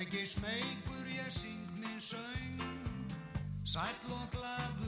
Vergi smeykur ég syng minn söng Sæll og gladur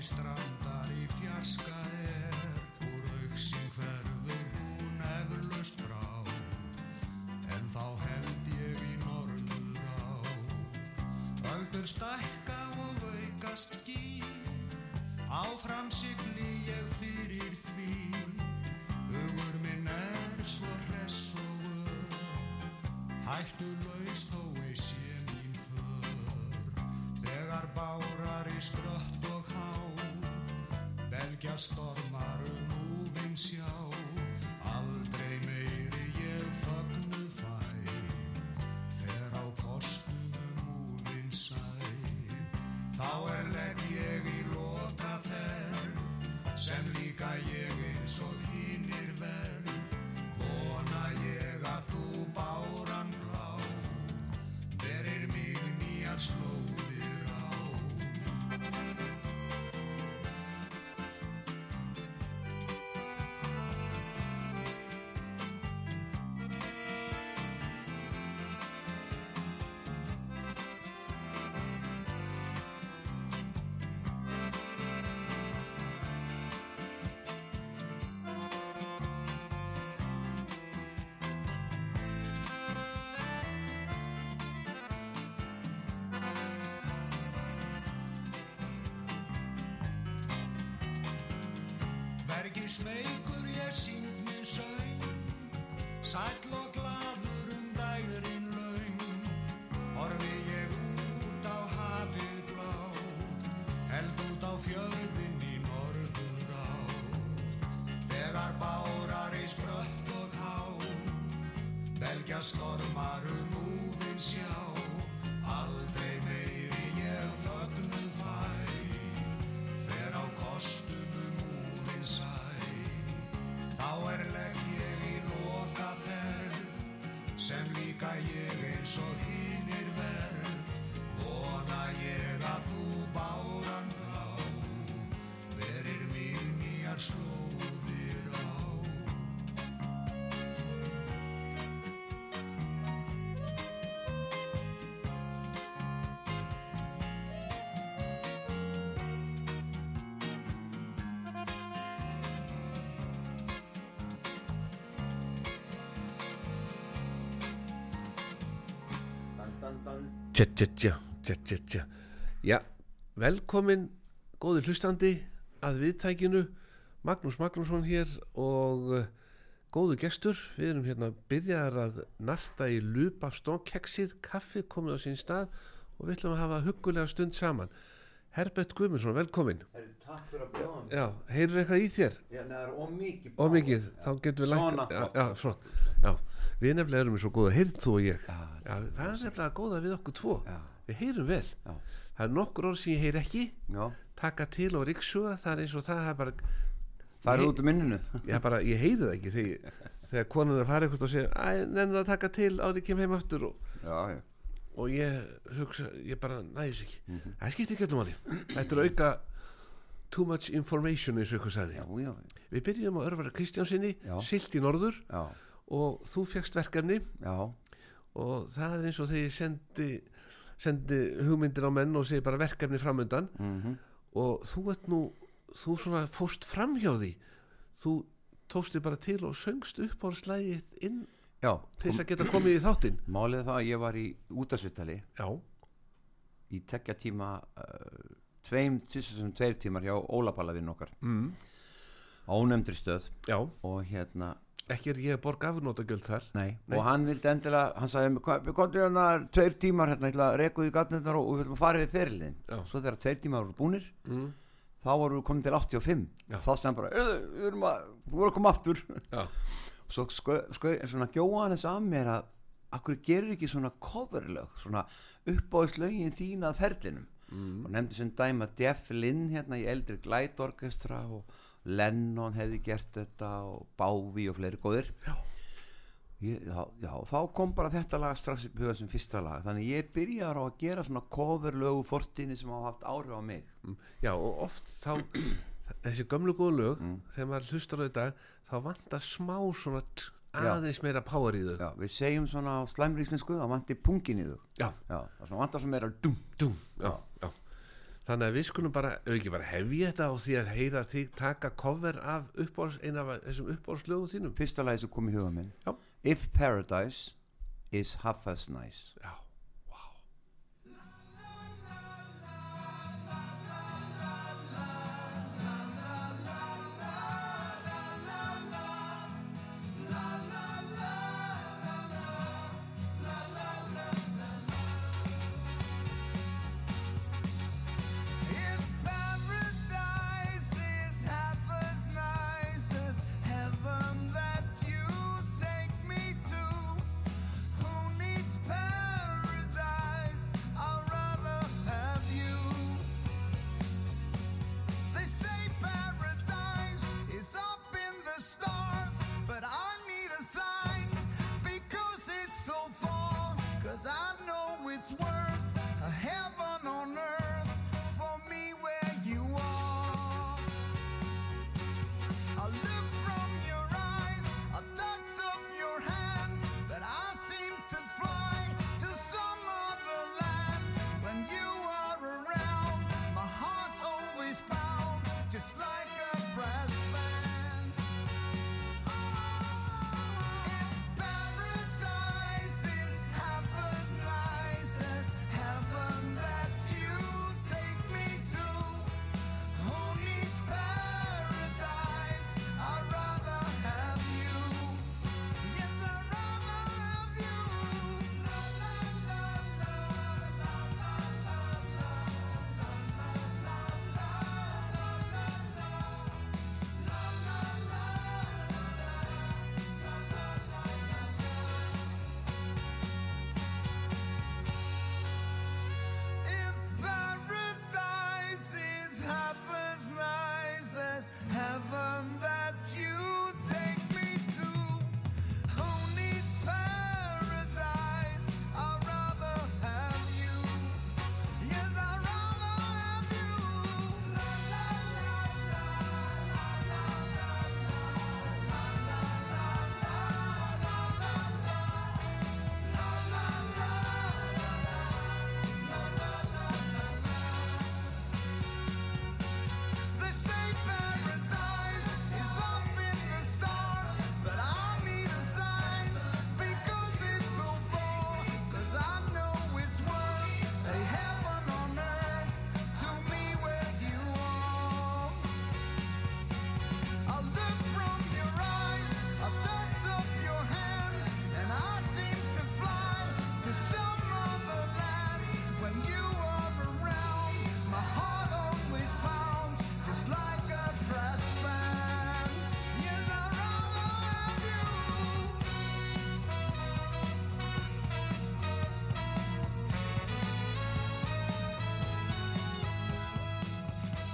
strandar í fjarska er Úr auksin hverfur hún eflaust brá En þá held ég í norður á Öldur stækka og aukast ský Áfram sigli ég fyrir því. Hugur minn er svo hress og ör Hættu laus þó Belgja stormar Vergi smeykur ég syng minn söng Sæll og gladur um dægurinn laung Horfi ég út á hafið blátt Held út á fjöðin í norður átt Þegar bárar í sprött og há. Belgja stormar Tja, tja, tja, tja, tja, tja. Já, velkomin góði hlustandi að viðtækinu Magnús Magnússon hér og uh, góðu gestur við erum hérna byrjaðar að narta í lupa stónkeksið kaffi komið á sín stað og við ætlum að hafa huggulega stund saman Herbert Guðmundsson, velkomin takk fyrir að bjóða mig. Já, heyrðu eitthvað í þér? Já, neða, það er ómikið. Og mikið, þá getum við Svona lægt Já, já, flott Já, við nefnilega erum svo góða, heyrð þú og ég. Já, Já, það er nefnilega góða við okkur tvo. Já. Við heyrum vel. Það er nokkur orð sem ég heyr ekki. Taka til og ríksuga Það er eins og það er bara það er Ég- út um minninu. Ég, bara, ég heyri það ekki þegar, þegar konan er eitthvað og nennir að taka til árið kem heim aftur og, og ég hugsa, ég bara næðis ekki. Mhm. Það skiptir ekki öllum áli Þetta er auka too much information eins og ykkur sagði. Við byrjum á Örvara Kristjánsinni Já. Silt í norður. Já, og þú fegst verkefni. Já, og það er eins og þegar ég sendi, sendi hugmyndir á menn og segi bara verkefni framöndan mhm, og þú ert nú þú svona fóst fram hjá því. Þú tókst þig bara til og söngst upp á slægið inn já. til þess að geta komið í þáttinn. Málið það að ég var í útasvittali já, í tekja tíma, uh, tveim, tvisum tveir tímar hjá Ólapallavinn okkar. Mm. á ónefndri stöð. Já, og hérna, ekki er ég að borga afnótagjöld þar nei, Nei. og hann vildi endilega, hann sagði, "Hvað- við komum hérna tveir tímar hérna, út í gatnirnar og, og við ætlum að fara við ferilin. Já. Svo þegar tveir tímar voru búnir, mm. þá voru við komin til 85 Já. þá sem bara, "Heyrðu, við erum að þú voru að koma aftur já, svo sko, sko, svona gjóða hann þess að mér að akkur gerur ekki svona coverlög svona uppáðslögin þín að ferlinum mm. og nefndi sem dæma Jeff Lynn hérna í eldri Glide Orchestra og Lennon hefði gert þetta og Bávi og fleiri góðir Já. Ég, já, já, þá kom bara þetta lag strax í huga sem fyrsta lag þannig ég byrjaði á að gera svona coverlögu fortinni sem hafa haft áhrif á mig Mm. Já, og oft þá þessi gömlu góðu lög Mm. þegar maður hlustar á þetta þá vantar smá svona aðeins meira power í þau já, við segjum svona á slæmri íslensku það vanti pungin í þau Já. já, svona vantar er að dum Dúm, já, já. Þannig að við skulum bara, ekki bara hefja þetta á því að heyra þig taka cover af uppáhalds, eina af þessum uppáhaldslögum þínum. fyrsta lagi sem kom í huga minn Já. If Paradise is half as nice Já,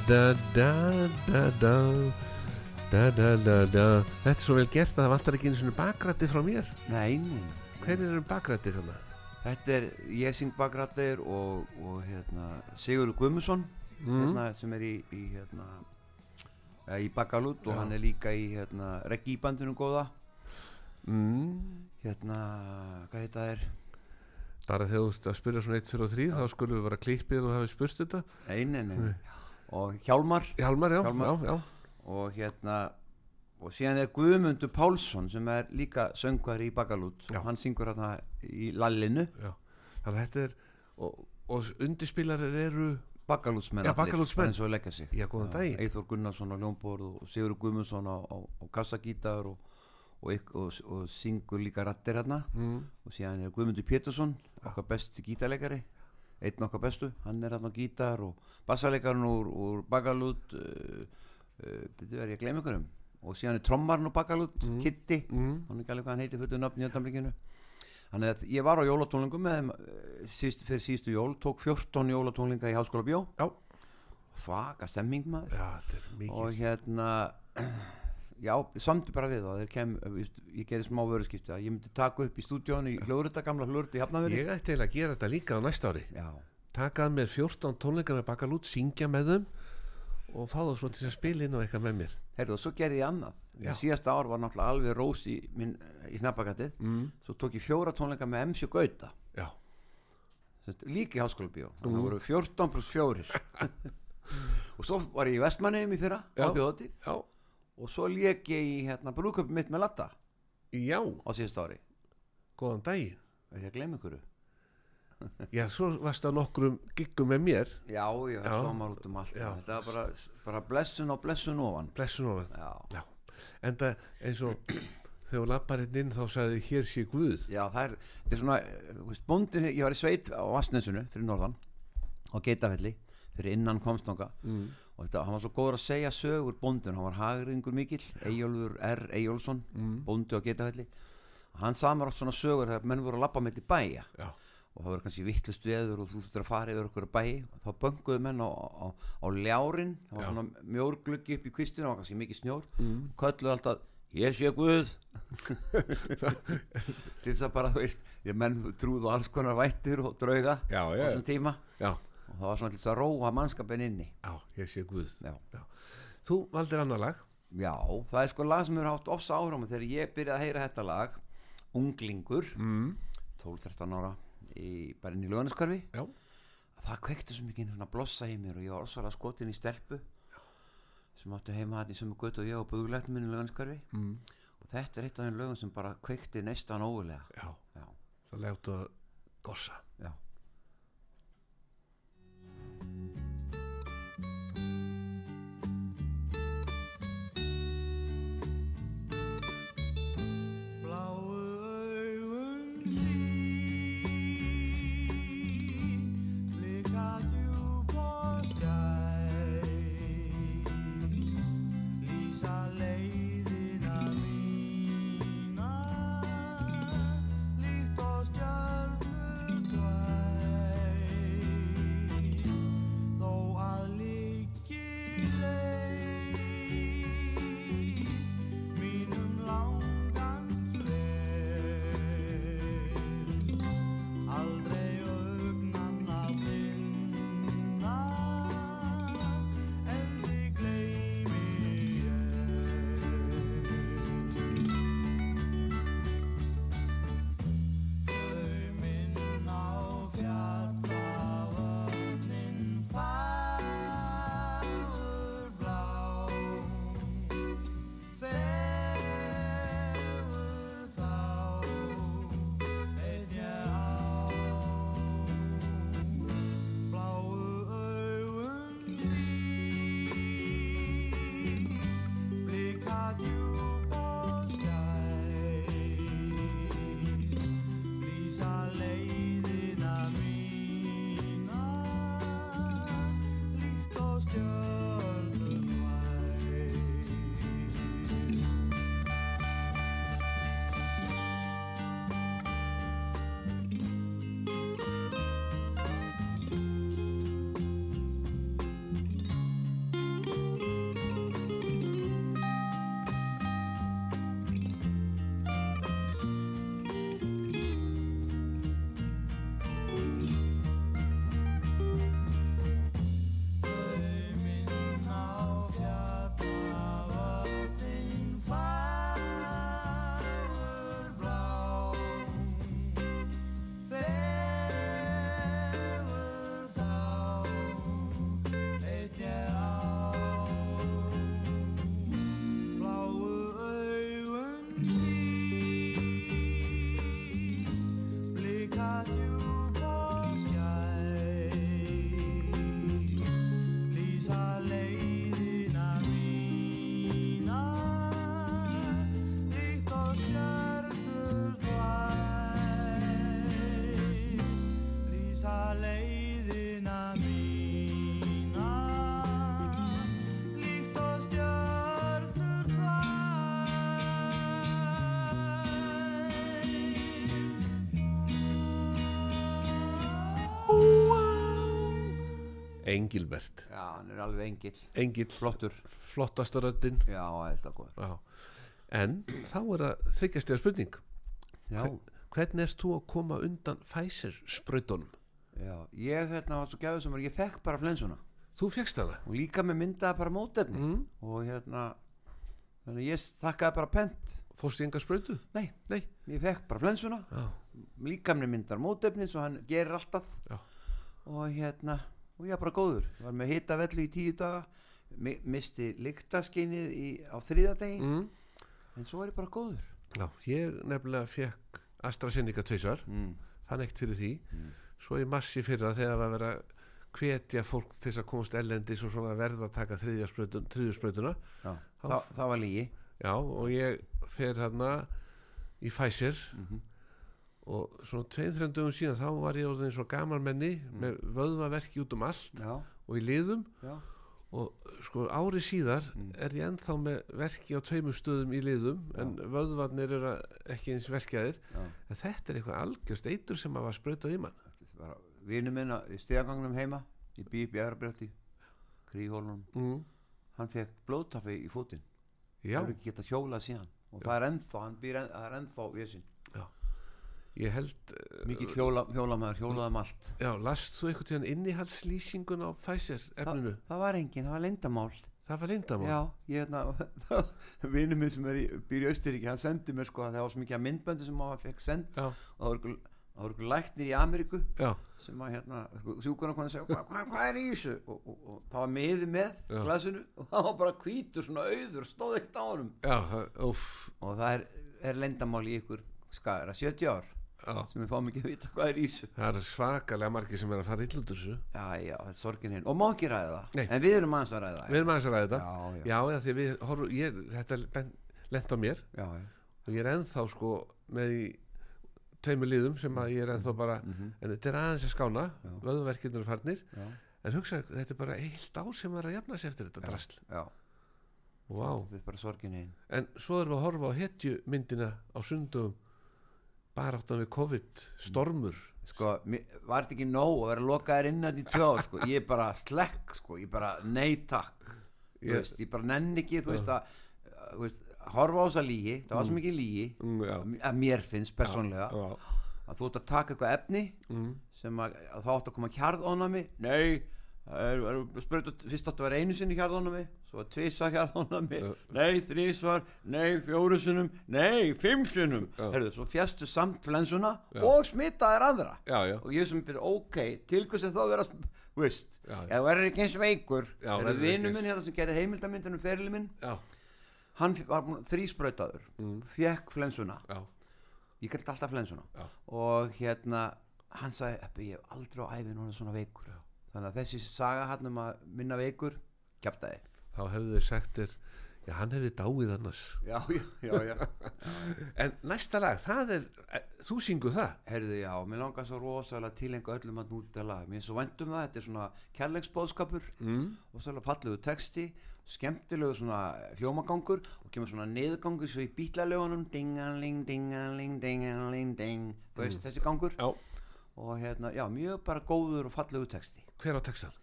da da da da da da da da Þetta er svo vel gert að það vantar ekki einu svona bakrætti frá mér. nei, Hvernig eru bakrætti þarna? þetta er ég syng bakrættir og, og hérna, Sigurður Guðmusson Mm. hérna, sem er í, í hérna í Bakalút og Já. hann er líka í hérna, reggi bandinu góða Mm. hérna, hvað heita það er Bara þegar þú ert að spyrja svona 1, 2 og 3 þá skulum við bara klippið og hafi spurst þetta. nei, nei, nei. Nei. Og Hjálmar Hjálmar, já, Hjálmar. já, já. og hérna og síðan er Guðmundur Pálsson sem er líka söngvar í Bakalút Já. hann syngur hérna í Lallinu já. Þannig að þetta er, og, og undirspilarir eru, Bakalútsmenn eins og leggja sig Já, góðan daginn. Eithor Gunnarsson á Ljónborð og Sigur Guðmundsson á, á, á kassagítar og, og, og, og, og syngur líka rattir hérna mm, og síðan er Guðmundur Pétursson okkar besti gítarleikari einn okkar bestu, hann er hérna á gítar og bassalekarinn úr, úr Bakalút uh, uh, er ég að gleyma ykkurum og síðan er trommarinn úr Bakalút Mm. Kitty, mm, hann er ekki alveg hvað hann heitir fyrir nöfn í öndamlinginu Þannig að ég var á jólatónlingum með þeim eh, síst, fyrir síðustu jól, tók 14 jólatónlinga í Háskóla Bjó. Já. svaka stemming maður. Já, og hérna já, samti bara við það kem, ég gerði smá vöruskipti að ég myndi taka upp í stúdíónu í hljóðrita, gamla hljóðrita í Hafnaveri Ég ætti eiginlega að gera þetta líka á næsta ári. Já, Takað með 14 tónleika með bakalút Syngja með þeim Og fá það svo til að spila inn á eitthvað með mér. Heyrðu og svo gerði ég annað. Já. síðasta ár var náttúrulega alveg rós í, minn, í hnappakatið. Mm. svo tók ég fjóra tónleika með MC Gauta. Líka í Háskóla þannig Mm. að voru 14 pluss 4 og svo var ég í Vestmanneum í fyrra á þjóðatíð já, og svo lék ég í hérna, brúköpi mitt með Latta. Já, á síðust ári. Góðan daginn. Er ég að gleyma ykkur? Já, svo varst það nokkrum giggum með mér. Já, já, Já. svo maður út um allt. Já. þetta var bara, bara blessun á blessun ofan. Blessun ofan. Já, Já, en það eins og þegar lapparinn inn þá sagði hér sé Guð. Já það er, þetta er svona eh, þú veist, bóndi, ég var í sveit á Vassnesunu fyrir norðan á Geitafelli fyrir innan komstanga mm. Og þetta, hann var svo góður að segja sögur bóndin, hann var hagringur mikill Eyjólfur R. Eyjólfsson Mm. bóndi á Geitafelli hann samar oft svona sögur þegar menn voru að lappa með til bæja. Já, og það voru kannski vittlust veður og þú þurftur að fara yfir okkur bæi. Og þá bönguðu menn á, á, á ljárin. Það var Já. svona mjórgluggi upp í kvistinu og kannski mikið snjór. Mm. kölluðu alltaf ég sé Guð. Til þess að bara þú veist ég menn trúðu alls konar vættir og drauga á þessum tíma. Já, það var svona þess að róa mannskapin inni. Já, hér sé Guð. Já. Þú valdir annar lag? Já, það er sko lag sem hefur haft ofsa áhráma þegar ég byrjaði að heyra þetta lag Unglingur mm. 12-13 ára í, bara inn í löganiskörfi Já, það kveikti svo mikið svona blossa í mér og ég var ósvalega skotin í stelpu sem átti heima hann í sömu götu og ég og buglættum minn í löganskörfi mm. og þetta er eitt af þeim lögum sem bara kveikti næstan ógulega já, já, það lefðu að gossa. Já Engilbert. Já, hann er alveg engill. Engil, flottur, flottasta röddin. Já, aðeinslega góður. Já. en þá er það þryggjastega spurning. Já, hvernig ert þú að koma undan Pfizer sprautunum já, ég hérna var svo gæður sem ég fekk bara flensuna. Þú fegst hana? Og líka með myndaði bara mótefni. Mm. og hérna þannig að ég þakkaði bara pent. Fórst í enga sprautu? Nei, Nei. ég fekk bara flensuna. Já. líka með myndar mótefni svo hann gerir alltaf. Já. og hérna og ég var bara góður, var með hita vellu í tíu daga mi misti lyktaskinnið í, á þriðadegi mm. en svo er ég bara góður Já, ég nefnilega fekk AstraZeneca tveisvar mm. fann ekkert fyrir því Mm. svo í massi fyrra þegar var verið að hvetja fólk til þess að komast ellendis og svona verða að taka þriðja sprautun, þriðju sprautuna Já, Þá- það, það var lígi já og ég fer hérna í Pfizer Mhm. Og svona dögum síðan þá var ég orðin svo gaman menni með vöðvaverki út um allt já, og í liðum. Já, og sko ári síðar Mm. er ég ennþá með verki á tveimur stöðum í liðum en vöðvarnir eru ekki eins verkjaðir. Já. en þetta er eitthvað algjörst eitur sem að var sprautað í mann. Vinu minn á- í stegagangnum heima í bíp í Eðrabröldi kríhólunum, mm. hann fekk blóðtafi í fótinn. Já, hefur ekki getað hjólað síðan. Og það er ennþá, hann býr enn, það er ennþá vesinn ég held mikið hjóla, hjólamæður, hjólaðum allt. Já, last þú einhvern tíðan innihaldslýsingun á Pfizer efninu, það var engin, það var leyndamál það var leyndamál já, ég hérna vinnu minn sem er í, býr í Austuríki hann sendi mér sko að það var svo mikið myndböndu sem maður fekk send Já. og það voru ykkur læknir í Ameríku já, sem að hérna, sjúkuna konar segja hvað hva, hva er í þessu? Og, og, og það var miði með glasinu og það var bara hvítur svona auður stóð ekkert á úff. Og það er, er lendamál í ykkur skara 70 ár já, sem við fáum ekki að vita hvað er í þessu. Það er svakalega margir sem er að fara illa út úr þessu. Já, já, þetta er sorgin hinn og má ekki ræða það? Nei. en við erum aðeins að ræða það. Við erum aðeins að ræða þetta. Já, já, því við horfum, ég, þetta á mér. Já, og ég er ennþá sko með í tveimur liðum sem að ég er ennþá bara Mhm. en þetta er aðeins að skána. Já. vöðverkirnir er farnir. En hugsa, þetta er bara heilt ár sem er að jafna sig eftir þetta drasl. Hinn en svo erum við að horfa á hetju myndina á sundum bara áttan við COVID stormur. Sko, var þetta ekki nóg að vera lokaðir innan í ár, sko, ég er bara slekk, sko, ég bara nei takk. Þú Ég- ég bara nenni ekki, þú veist að þú veist, horfa á þessa lígi, það var svo mikið lígi mm, já, að mér finnst persónlega já, að þú ert að taka eitthvað efni mm, sem að, að þá átt að koma hjarðónami nei, það er, er spurt, fyrst átt að vera einu sinni hjarðónami svo var tvisvar hjarðónami Já. nei, þrísvar, nei, fjóru sinnum nei, fimm sinnum. Já. Herðu, svo fjastu samt flensuna Já. og smitaðir aðra. Já, já, og ég sem byrja, ok, til hvers er þá að vera veist, ef þú verður ekki eins veikur. Já, er vinnu minn hérna sem gerði heimildamindinu ferili minn, já, hann var þrísprautaður, mm, fekk flensuna. Já, ég gæti alltaf flensuna. Og hérna hann sagði, ég hef aldrei á æfin hún er svona veikur. Já. Þannig að þessi saga hann um að minna veikur kæftæði þá hefðu þau sagt þér já, hann hefði dáið annars. Já, já, já, já. en næsta lag, það er eh, þú syngu það? Herðu, já, mér langar svo rosalega að tilenga öllum að núta lag. Mér er svo vænt um það, þetta er svona kærleiksbóðskapur mm, og svolítið fallegu texti skemmtilegu svona hljómagangur og kemur svona niðurgangur svo í bítlalögunum dingaling, dingaling, dingaling, ding. Þú veist þessi gangur. Já, og hérna, já, mjög bara góður og fallegu texti hver á textan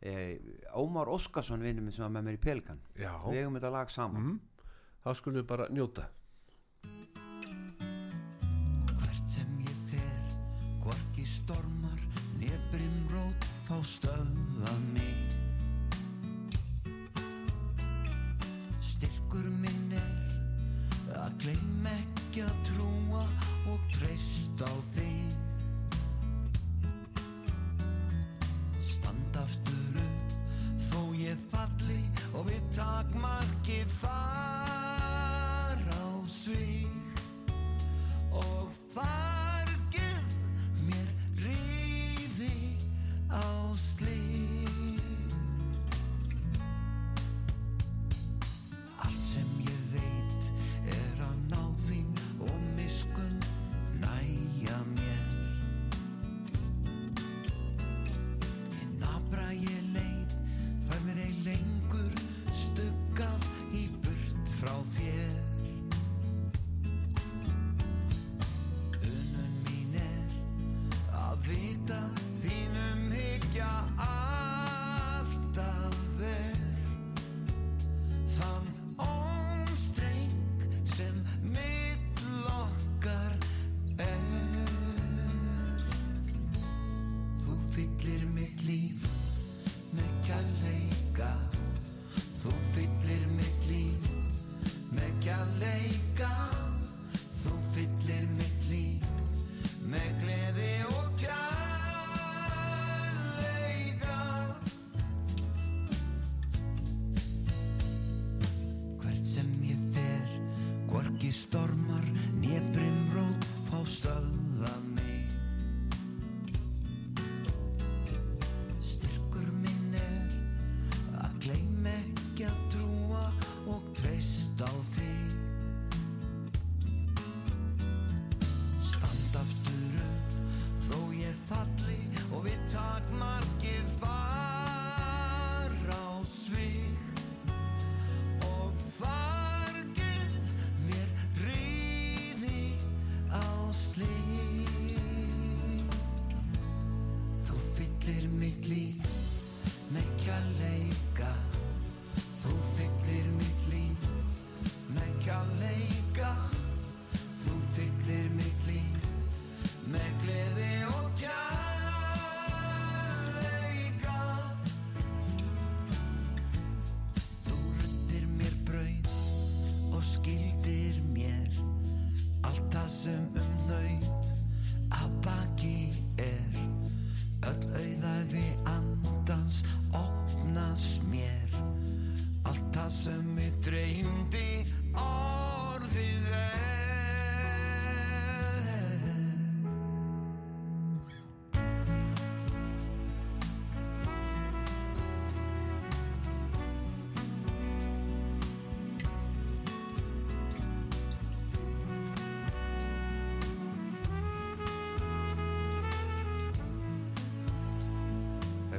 eh, Ómar Óskarsson vinnur minn sem var með mér í Pelikan. Já, við eigum þetta lag saman. Mm, þá skulum við bara njóta. Hvert sem ég fer, hvorki stormar, nefnum rót, fá stöða mig. Styrkur minn er að gleym ekki að trúa og treyst á þig. Aftur upp, þó ég falli og við takmarki far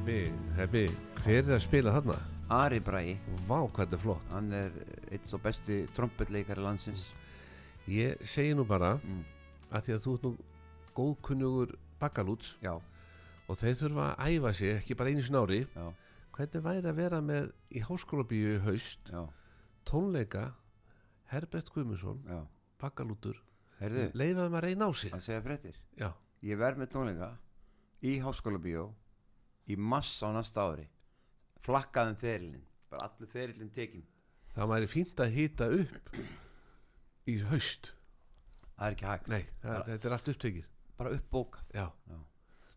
Heppi, Heppi, hver er að spila þarna? Ari Bræi, Vá, hvað þetta er flott. Hann er eitt svo besti trompetleikari landsins. Ég segi nú bara mm. að því að þú ert nú góðkunnugur bakalúts Já, og þeir þurfa að æfa sig, ekki bara einu sinni ári. Já, hvernig væri að vera með í háskólabíu í haust? Já, tónleika Herbert Guðmundsson, já. Bakalútur. Leifaðum að reyna á sig. Að segja fréttir. Já, Ég verð með tónleika í háskóla bíó í massa á næsta ári. Flakkaðum ferilinn bara allur ferilinn tekin það væri fínt að hýta upp í haust. Það er ekki hægt, Nei, það, Bara- þetta er allt upptekið. Bara uppbókað Já, Já.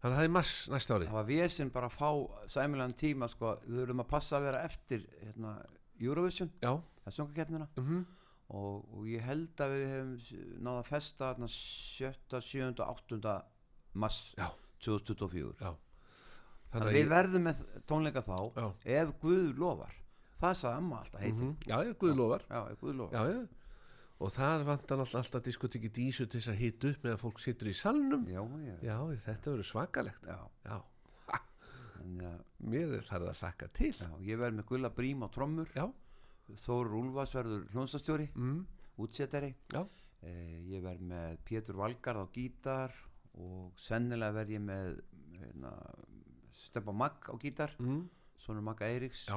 þannig að það er mass næsta ári. Það var vesinn bara að fá sæmilegan tíma sko, við þurfum að passa að vera eftir hérna, Eurovision, það er sjónkakeppnina mhm. Og, og ég held að við hefum náða að festa hérna, 7. 7. 8. mars Já. 2024 Já þannig að við verðum með tónleika þá Já, ef Guð lofar. Það sagði amma alltaf heiti. Mhm, já, já, Guð lofar. Já, Guð lofar. Og þar vantar náttúrulega alltaf diskotekki dísu til þess að hita upp meðan fólk situr í salnum. Já, þetta verður svakalegt. Já. Mér er farið að slaka til. Já, ég verð með Gulla Brím á trommur. Já, Þór Úlfars verður hljónstastjóri mm, útsettari Já. eh, ég verð með Pétur Valgarð á gítar og sennilega verð ég með hérna, Steppa Magg á gítar mm, Sónur Magga Eiríks. Já,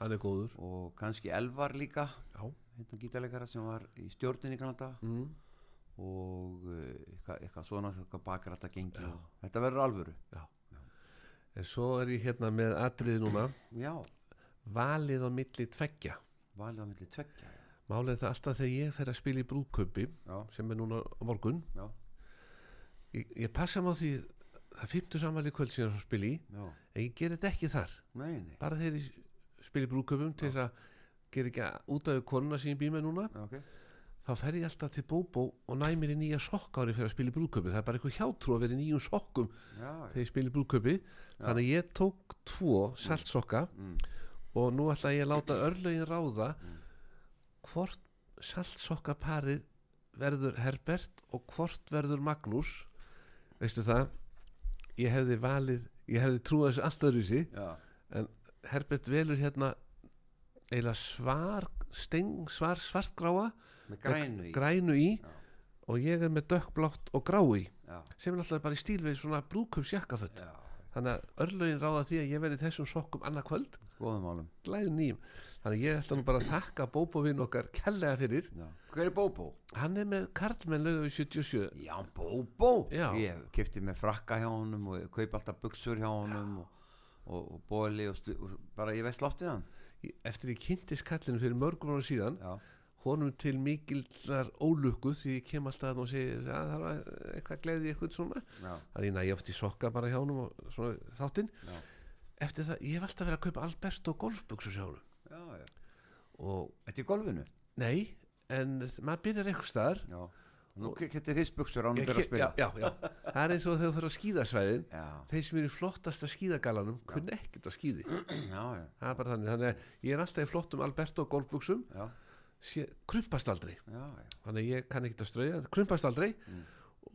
hann er góður. Og kannski Elvar líka Já, hérna gítarleikara sem var í stjórninni kannada mm, og eh, eitthvað, eitthvað svona eitthvað bakar þetta gengi Já. þetta verður alvöru. En svo er ég hérna með atriði núna. Já, Valið á milli tveggja. Valið á milli tveggja Málið það alltaf þegar ég fer að spila í brúðköpi já, sem er núna morgun. Já, ég, ég passa á því það er 50 samanlega kvöld síðan að spila í. Já, en ég ger þetta ekki þar. Nei, nei. Bara þegar ég spila í brúðköpum til þess að gera ekki út af konuna sem ég býð með núna já, ok, þá fer ég alltaf til Bóbó og næ mér í nýja sokka ári fyrir að spila í brúðköpi það er bara eitthvað hjátrú að vera í nýjum sokkum já, þegar ég spila í brúðköpi þannig að ég tók tvo saltsokka mm, og nú ætla ég að láta örlögin ráða Mm. hvort saltsokkaparið verður Herbert og hvort verður Magnús. Veistu það ég hefði valið, ég hefði trúið þessu allt öðru sí já, Herbert velur hérna eiginlega svar steng, svar svartgráa. Með grænu í. Grænu í. Og ég er með dökkblátt og grái sem er alltaf bara í stíl við svona brúðköpsjakkaföld já, þannig að örlögin ráða því að ég verði þessum sokkum annað kvöld glæðum nýjum. Þannig að ég ætla nú bara að þakka bóbovinn okkar kellega fyrir. Já. hver er Bóbó? hann er með Karlmenn lögðu 77 já, Bóbó. Já. ég kefti með frakka hjá honum og kaup alltaf buksur hjá honum og, og, og bóli og, og bara ég veist loftið hann. Eftir ég kynntist kallinu fyrir mörgum ára síðan já, honum til mikillar ólukku því ég kem alltaf þarna og segi að það var eitthvað gleði eitthvað svona. Já, þannig að ég næ oft í sokka bara hjá honum og svona þáttinn. Eftir það, ég hef alltaf verið að kaupa Alberto golfbuxur hjá honum. Þetta er golfinu? Nei, en maður byrjar eitthvað staðar. Nú kefti fyrst buksur á hann Ég fyrir að spila. já, já, já. það er eins og þegar þú fyrir á skíðasvæðin já, þeir sem eru flottasta skíðagalanum kunni ekkert já, já, það er bara þannig, þannig að ég er alltaf í flottum Alberto sé, krumpast aldrei. Já, já. þannig ég kann ekkert að strauja, krumpast aldrei. Mm.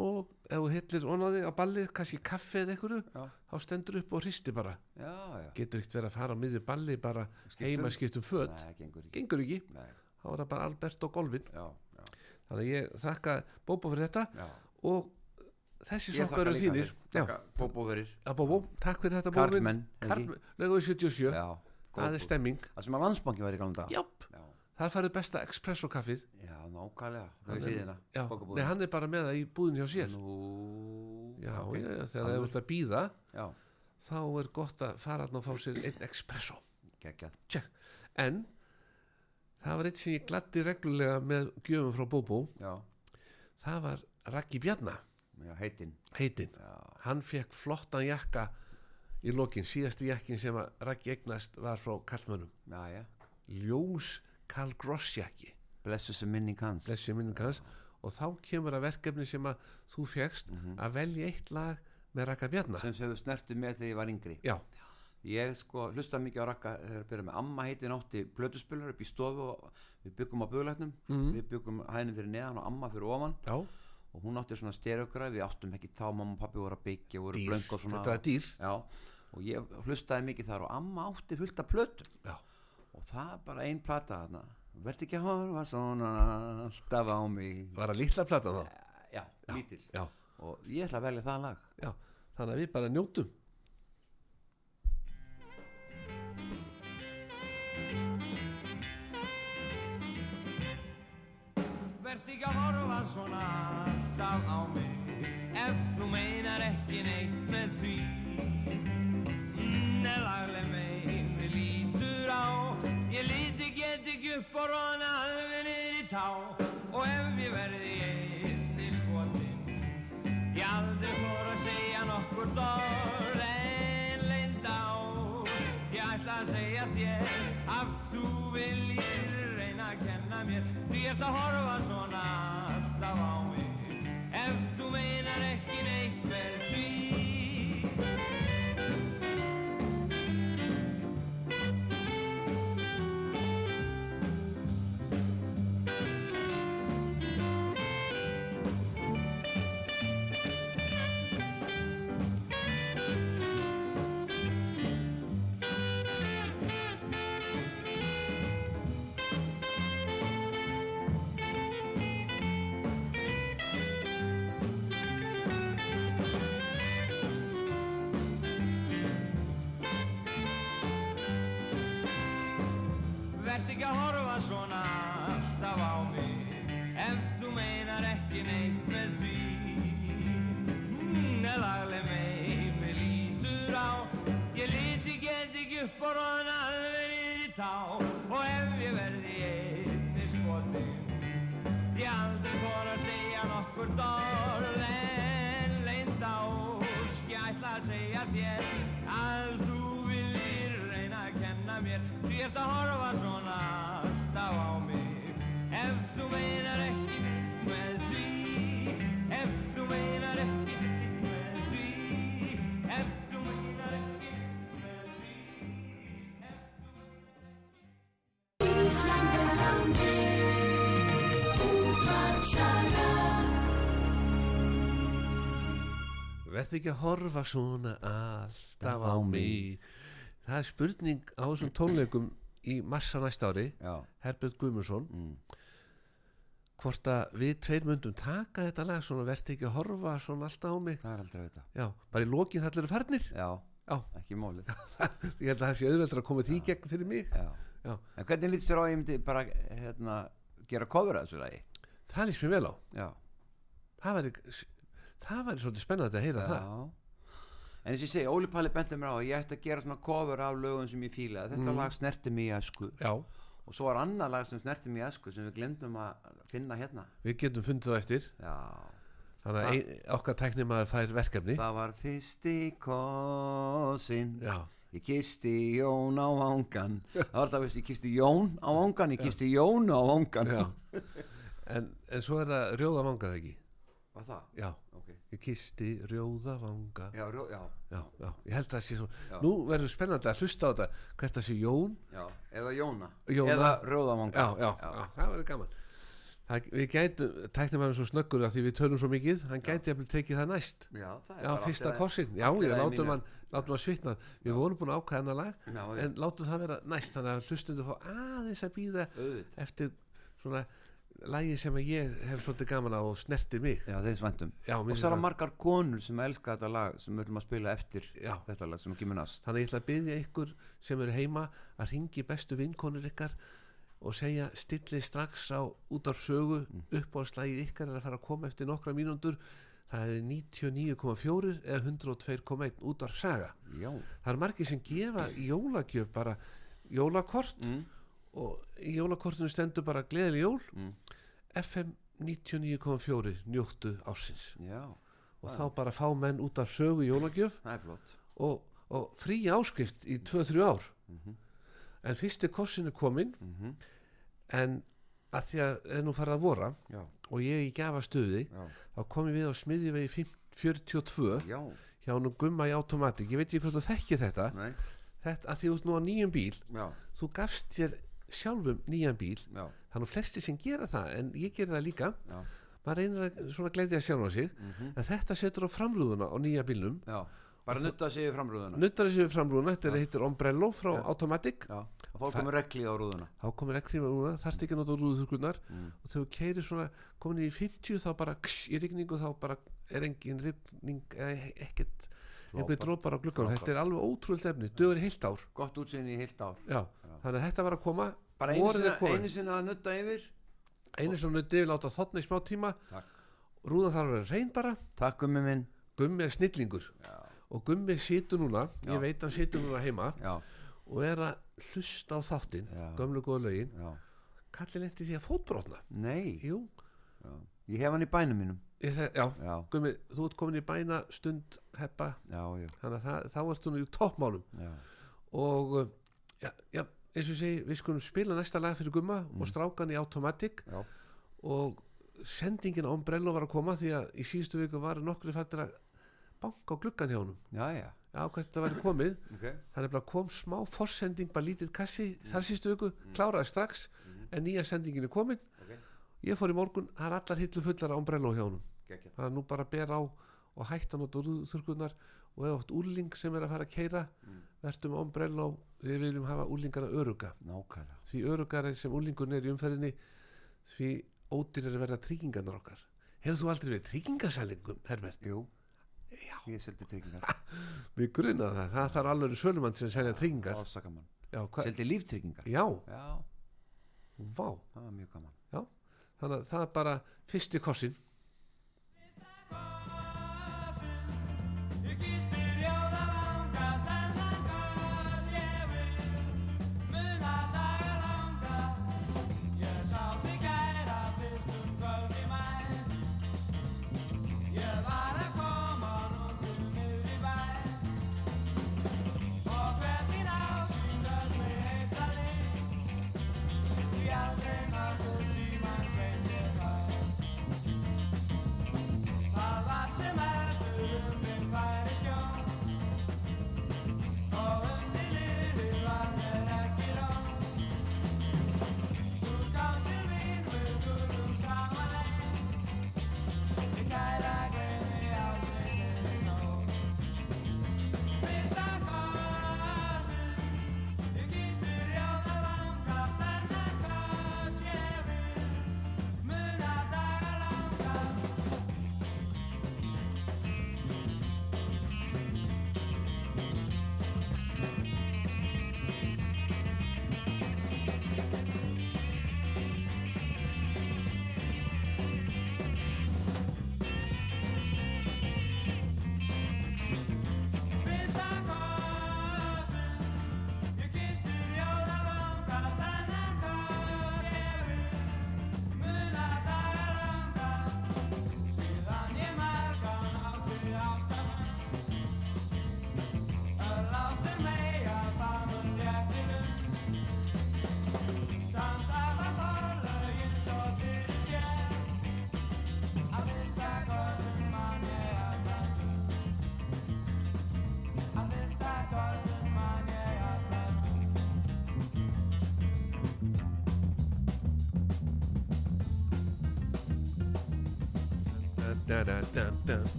og ef þú hillir onaði á ballið, kannski kaffi eða einhverju Já. þá stendur upp og hristi bara. Getur ekkert verið að fara á miðju balli bara Skiptum? heima skiptum föt. Nei, gengur ekki. Gengur ekki, þá er það bara Alberto golfin já, já, þannig ég þakka Bóbo fyrir þetta. Já. Og þessi sokkar eru þínir. fyrir. já, Þakka Bóbó fyrir Bóbo, takk fyrir þetta Bóbo Karlmenn, ekki? Löguðu 77 Já, það er stemming. Það sem að landsbanki var í gamla dag Jáp, Já, þar farið besta espresso kaffið. Já nákvæmlega. Það Hann er er- nei hann er bara með það í búðin hjá sér. Nú já, ok. já, þegar Alveg. þú ert að býða Já, þá er gott að fara þarna og fá sér einn espresso. En það var eitt sem ég gladdi reglulega með gjöfum frá Bóbó það var Raggi Bjarna. Já, heitinn. Já, hann fekk flottan jakka í lokin, síðasti jakkin sem að Raggi eignast var frá kallmönnum ljós Karl Gross jakki Blessu sem minning hans. Minning hans. Og þá kemur að verkefni sem að þú fegst Mhm. að velja eitt lag með Ragga Bjarna. Sem við snertum með þegar ég var yngri. Já, Ég sko hlusta mikið á rakka þegar byrja með amma heitin átti plötuspilur upp í stofu og við byggum á böglæknum Mhm. við byggum hæðin fyrir neðan og amma fyrir ofan. Já, og hún átti svona stereogræð við áttum ekki þá mamma og pappi voru að byggja voru blöng og svona og ég hlustaði mikið þar og amma átti fullt af plötum. Já. Og það er bara ein plata þarna. Verð ekki að horfa svona alltaf á mig. Var það lítla plata þá? já, lítill Já, og ég ætla að velja það lag. Já, þannig að við bara njótum. Vert ekki að horfa svona alltaf á mig. Ef þú meinar ekki neitt með því get ekki upp og róna alveg niður í tá. Og ef ég verði einni skotin Ég aldrei fór að segja nokkur orð en leind á. Ég ætla að segja þér að þú viljir reyna að kenna mér. Því ert að horfa svona alltaf á mig. Ef þú meinar ekki neitt niður Verð ekki að horfa svona alltaf á mig. Það er spurning á þessum tónleikum í massa næsta ári já, Herbert Guðmundsson. Mm. hvort að við tveir myndum taka þetta lag svona verð ekki að horfa svona alltaf á mig? Það er aldrei að vita Já, bara í lokin það eru farnir? Já, ekki mólið ég held að það sé auðveldur að koma því gegn fyrir mig. Já. Já. en hvernig lítið sér á ég myndi bara hérna, gera cover að þessu lagi? Það líst mér vel á. Já, Það væri, það væri svolítið spennandi að heyra það já En eins og ég segi, Óli Palli benti mér á að ég ætti að gera svona cover af lögum sem ég fílaði. Þetta Mm. lag snerti mig í æsku Já, og svo var annað lag sem snerti mig í æsku sem við glemdum að finna hérna. við getum fundið það eftir Já, Þannig að ein, okkar tæknum að fær verkefni það var fyrsti kosinn. Já, Ég kisti Jón á vangan. Það var það, veist, ég kisti Jón á vangan, ég kisti Jón á vangan. já En, en svo er það rjóða vangað ekki Var það? Já. Ég kisti rjóða vanga Já, rjó, já, Já, já, ég held að það sé svo. Nú verður spennandi að hlusta á þetta Hvert það sé Jón já. Eða Jóna. Jóna. Eða Rjóða vangan. Já, já, já, það verður gaman það, Við gætum, tæknum hann svo snöggur af því við tölum svo mikið, hann gæti að tekið það næst Já, það er Já, bara fyrsta kossin, já, ég látum hann látum hann svitna, við vorum búin að ákvæða hennar lag Já, já. en látum það vera næst þannig að hlustundu fá aðeins að býða eftir svona lagi sem ég hef svolítið gaman á og snerti mig Já, þeir svæntum. Já, Og svo er það- margar konur sem elska þetta lag sem við ætlum að spila eftir Já. þetta lag sem kemur næst. þannig ég ætla að byggja ykkur sem eru heima að ringi bestu vinkonur ykkar og segja stilli strax á út af sögu Mm. upp á slægið ykkar er að fara að koma eftir nokkra mínúndur það er 99,4 eða 102,1 út af saga Já. það er margir sem gefa jólagjöf bara jólakort Mm. Og í jólakortinu stendur bara gleðileg jól. Mm. FM 99,4 njóttu ásins Já, og þá bara fá menn út af sögu jólagjöf. Það er og, og frí áskrift í 2-3 ár. En fyrsti kossin er komin Mhm. en að því að er nú farið að vora Já, og ég í gafa stuði já, þá kom ég við á smiðjuvegi 42 já, hjá nú gumma í automatik ég veit ekki hvort þú þekkir þetta. Nei, þetta að því ert nú á nýjum bíl já, þú gafst þér sjálfum nýjan bíl. Já, er nú flesti sem gera það en ég gera það líka. Já, maður reynir að svona gleyðja sjálf á sig Mhm. en þetta setur á framrúðuna á nýja bílnum. Já, bara nutta sig yfir framrúðuna. nuttar þessi framrúðuna, þetta er heitir Ombrello frá Automatic. Já, og þá komur regli á rúðuna. Þá komir ekki rúðuna, þarft ekki að nota rúðuþurkurnar Mm. og þegar þú keirir svona komin í 50 þá bara kss, í rigningu þá bara er engin rigning eða ekkert einhver drópar á Frábært. þetta er alveg ótrúlega efni. Dögur í heilt ár. Gott útsinni í heilt ár. Já, þannig að þetta var að koma. Bara einu sinna, er komið. einu sinna að nutta yfir. Láta þotna í smá tíma. Takk. rúðan þarf að vera reyn bara. Takk gummi minn. Gummi er snillingur. Já, og Gummi situr núna, ég veit hann situr núna heima. Já, og er að hlusta á þáttinn Já. gömlu góða lögin. Kallir lendi því að fótbrotna. Nei, Jú, ég hef hann í bænum mínum ég já, já, Gummi, þú ert komin í bæna stund heppa, já, þannig að þá ertu nú í toppmálum. Og uh, já, já, eins og segi við skulum spila næsta lag fyrir Gumma og strákan í Automatic. Og sendingin á Umbrello var að koma því að í síðustu viku var nokkri fættir að banka á gluggan hjá honum. Já, hvert það væri komið. Okay. þannig að kom smá forsending bara lítið kassi þar síðustu viku, kláraði strax en nýja sendingin er komin. Ok. ég fór í morgun, það er allar hillu fullar á Umbrello hjá honum Geggjað. það er nú bara að bera á og hætta nota þurrkurnar og ef átt úrling sem er að fara að keira mm. verðum Umbrello við viljum hafa úrlingana öruga nákvæmlega. Því örugari sem úrlingun er í umferðinni því ódýr er að verða tryggingarnar okkar. Hefur þú aldrei verið tryggingarsælingum Herbert? jú, Já, ég seldi tryggingar. Við grunaði það, það þarf alveg sjölumann sem selja tryggingar. Ásakamann seldi líftryggingar. Já, já, vá. Það var mjög gaman. Já, þannig að það er bara fyrsti kossin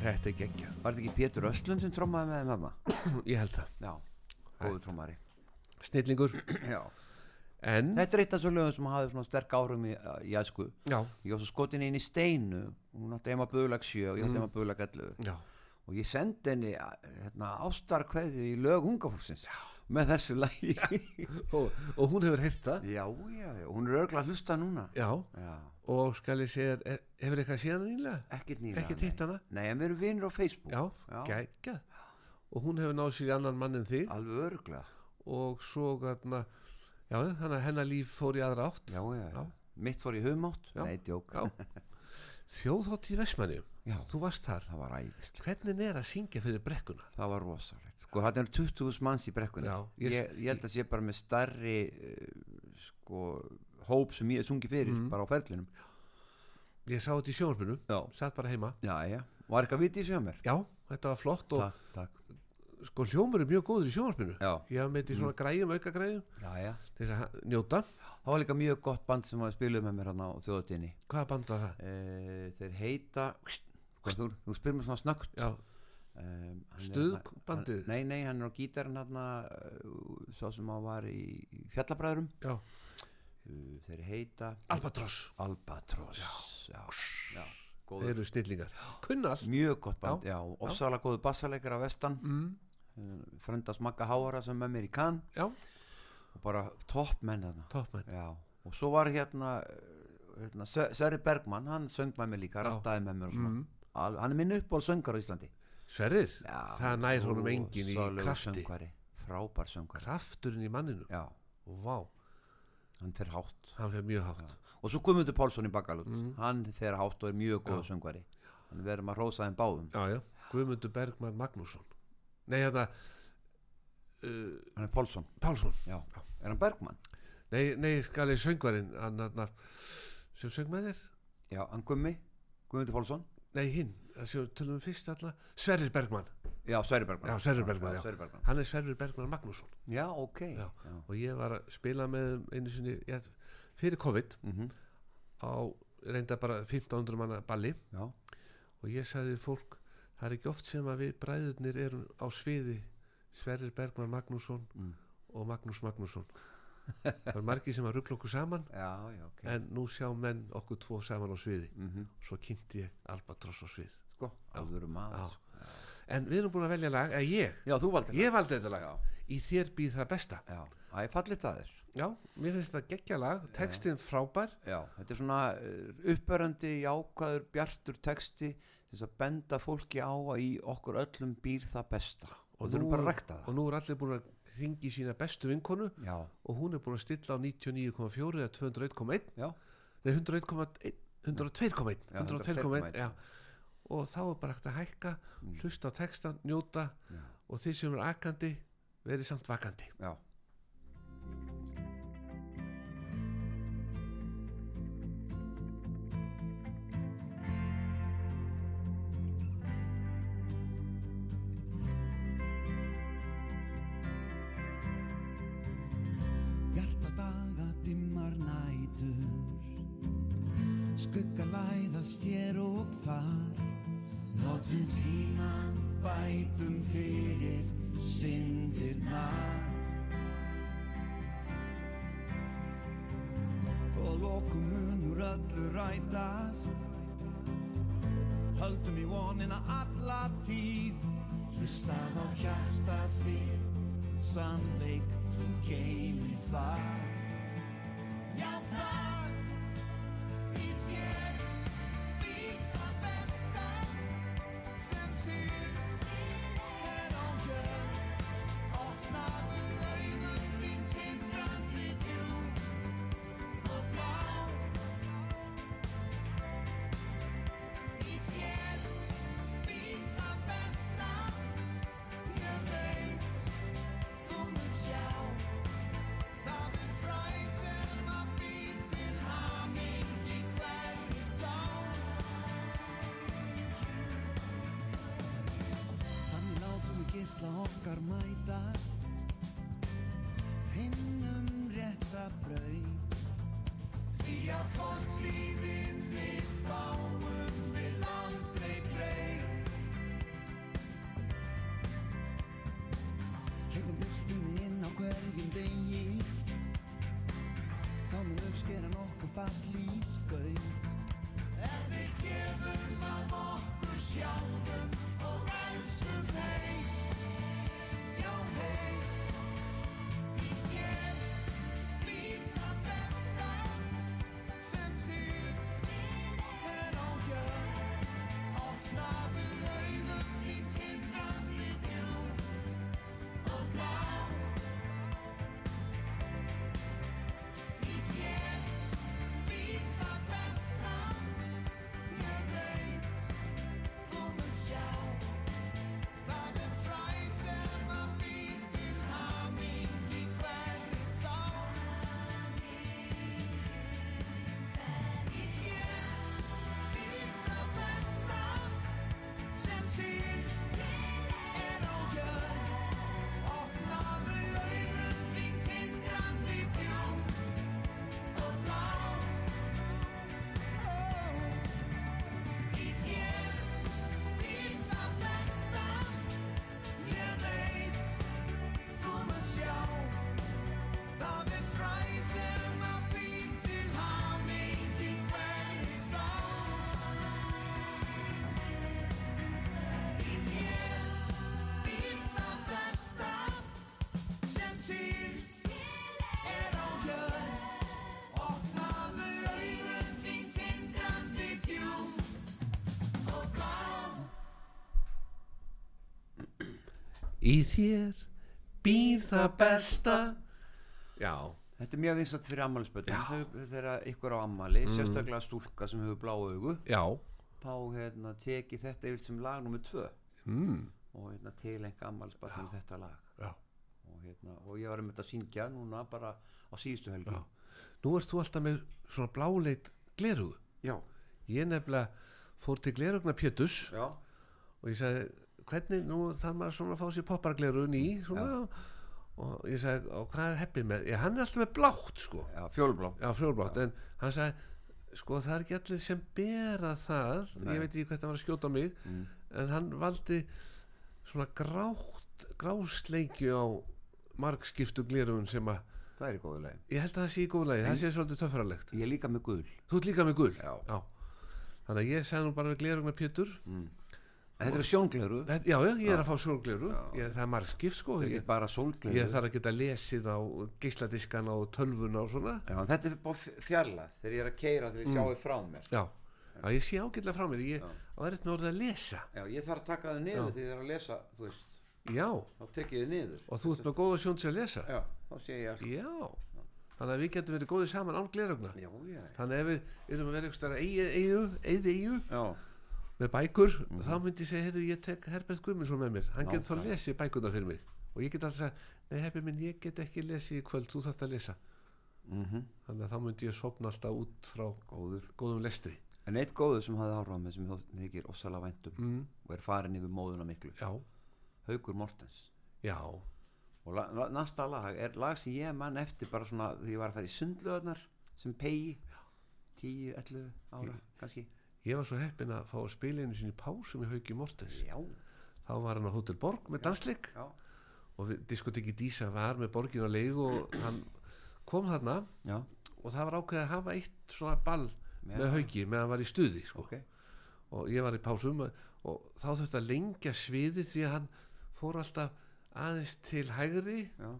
Þetta er geggja var þetta ekki Pétur Östlund sem trommaði með þeim þarna Ég held það, já, góðu trommari snillingur já. En, þetta er eitt af svo lögum sem hafði svona sterk árum í, í æsku já, ég var svo skotin inn í steinu hún átti heima bögulag 7 og ég átti Mm. heima bögulag 11 já og ég sendi henni hérna, ástarkveðju í lög ungafólksins með þessu lagi. Og, og hún hefur heyrt það? Já, já, já, hún er örgulega að hlusta núna. Já, já, og skal ég segja hefur eitthvað síðan nýlega? ekkert nýlega Ekkert hitt hana? nei, en við erum vinnir á Facebook. Já, Já. geggjað Og hún hefur náð sér í annan mann en þig. Alveg örgulega og svo þarna Já, þannig að hennar líf fór í aðra átt. Já, já, já. Já. mitt fór í humátt. Já. nei, djók. Þjóðhátt í Vestmanni Já. Þú varst þar. Það var æðislega Hvernig er að syngja fyrir brekkuna? það var rosalegt. Sko, það er 20.000 manns í brekkunni. Já, ég, ég- ég, held að sé bara með starri uh, sko, hóp sem ég sungi fyrir Mhm. bara á ferlinum. Ég sá þetta í sjónarpinu, já, satt bara heima. Já, já, var eitthvað viti í sig á mér Já, þetta var flott og takk, takk. Sko hljómur er mjög góður í sjónarpinu já, Ég haf með þetta í svona græjum, auka græjum já, já þess að njóta. Það var líka mjög gott band sem var að spila með mér hann á þjóðatinni Hvaða band var það? uh, þeir heita Sko, þú, þú spyrir mér svona snögt já, um, hann er Stuðbandið? hann- Nei, nei, hann er á gítarinn hann svo sem hann var í fjallabræðurum já, uh, þeir heita Albatross Albatross já, já, þeir góður eru snillingar. Kunna allt mjög gott band, já, ofsalega góður bassaleikar af vestan. Mm, uh, frendast Magga Háara sem með mér í kann já, og bara topp menn þarna. Toppmenn. Já, og svo var hérna, uh, hérna Sö- Sverri Bergmann, hann söng með mér líka Já. rattaði með mér og svona. Mm. Hann er minn uppból söngar á Íslandi. Sverrir, já, það nær honum engin í krafti. söngvari, frábær söngvari. Krafturinn í manninu já, og vá, hann fer hátt. Hann fyrir mjög hátt. Og svo Guðmundur Pálsson í Bakalút Mm. hann fer hátt og er mjög góð Já. söngvari. Hann verðum að rósa þeim báðum. Já, já, Guðmundur Bergmann Magnússon. Nei, hérna uh, hann er Pálsson, Pálsson. Já, er hann Bergmann? nei, nei, skali söngvarinn hann, hann, sem söng með þér? Já, hann Gummi, Guðmundur Pálsson nei, hinn, séu, tölum við fyrst alla Sverrir Bergmann, já, Sverri Bergmann Já, Sverrir Bergmann, já. Sverri Bergmann. hann er Sverrir Bergmann Magnússon já, ok Já. já. og ég var að spila með einu sinni já, fyrir COVID Mhm. á reynda bara 1500 manna balli já, og ég sagði fólk það er ekki oft sem að við bræðurnir erum á sviði Sverrir Bergmann Magnússon Mm. og Magnús Magnússon það er margir sem að ruggla okkur saman. Já, já, ok. En nú sjá menn okkur tvo saman á sviði. Mhm. svo kynnti ég Albatross á svið. Sko, alvöru maður Já. sko. en við erum búin að velja lag, eða ég? Já, þú valdi ég valdi þetta lag, í þér býð það besta. Já, það er fallið það þér já, mér finnst þetta geggja lag. Textin frábær. Já, þetta er svona uh, uppörandi, jákvæður, bjartur texti þess að benda fólki á að í okkur öllum býr það besta. Og að rekta og nú er allir búin að ringi sína bestu vinkonu Já, og hún er búin að stilla á 99,4 eða 201,1 já, nei 101,1 102,1 Já, 102,1 102,1, já. og þá er bara hægt að hækka Mm. hlusta á texta, njóta já, og þið sem eru akandi verið samt vakandi já. Í þér býð það besta. Já, Þetta er mjög vinsat fyrir ammælisbötum Já. þegar ykkur á ammæli, sérstaklega stúlka sem hefur blá augu já. þá hérna, teki þetta yfir sem lag nummer tvö. Mm, og hérna, tilenga ammælisbötum þetta lag. Já. og, hérna, og ég var um þetta að syngja núna bara á síðustu helgi. Já. nú ert þú alltaf með svona bláleit glerugu Já, ég nefnilega fór til glerugna Pjötus já, og ég sagði hvernig, nú þarf maður svona að fá sér poppargleru ný svona og ég sagði, og hvað er heppið með? Já, hann er alltaf með blátt sko. Já fjólblá já, frjólblátt, en hann sagði sko það er ekki allir sem bera það. Nei. ég veit ekki hvað það var að skjóta mig Mm. en hann valdi svona grátt grásleikju á margskiptu glerugun sem að Það er í góðu lagi. Ég held að það sé í góð lagi, það sé svolítið töffralegt. Ég er líka með gul. Þú ert líka með gul? Já. þannig að ég sagði nú bara við glerugna Pétur mm. Þetta er sjóngleru Já, já, ég er að fá sólgleru Já. ég, Það er marg skipt sko er ég, ég þarf að geta lesið á geisladiskana og tölvuna og svona. Já, þetta er bara fjarlæð þegar ég er að keira þegar ég Mm. sjáu frá mér. Já, já ég sé ágætlega frá mér. Ég Já. á erfitt með orðið að lesa. Já, ég þarf að taka þið niður þegar ég er að lesa þú veist, Já, þá tek ég þið niður. Og þú ert með góða sjón til að lesa? Já, þá sé ég allt. Já, þannig að við getum verið góðið saman án glerugna Þannig að ef við erum að vera eitthvað eigið eigið já, með bækur þá myndi ég segja, heiðu, ég tek Herbert Guðmundsson með mér. Hann getur þá Nákvæmlega. lesið bækurna fyrir mig. Og ég get alltaf að nei Herbert minn, ég get ekki lesið í kvöld þú þarft að lesa. Mhm, þannig að þá myndi ég sopna alltaf út frá góður. góðum lestri. En eitt góður sem hafði áhrif á mig sem ég þó- þykir ofsalega væntum mm, og er farin yfir móðuna miklu. Já, Haukur Mortens. Já, og la, la, næsta lag er lag sem ég mann eftir bara svona því ég var að fara í sundlöðarnar sem pegi 10, 11 ára kannski ég var svo heppin að fá að spila einu sinni í pásum í Hauki Mortens. Já, þá var hann á Hotel Borg með dansleik. já, og diskoteki Dísa var með borgin á leigu og hann kom þarna já, og það var ákveðið að hafa eitt svona ball með Hauki meðan hann var í stuði sko. ok. Og ég var í pásum og, þá þurfti að lengja sviði því að hann fór alltaf aðeins til hægri Já,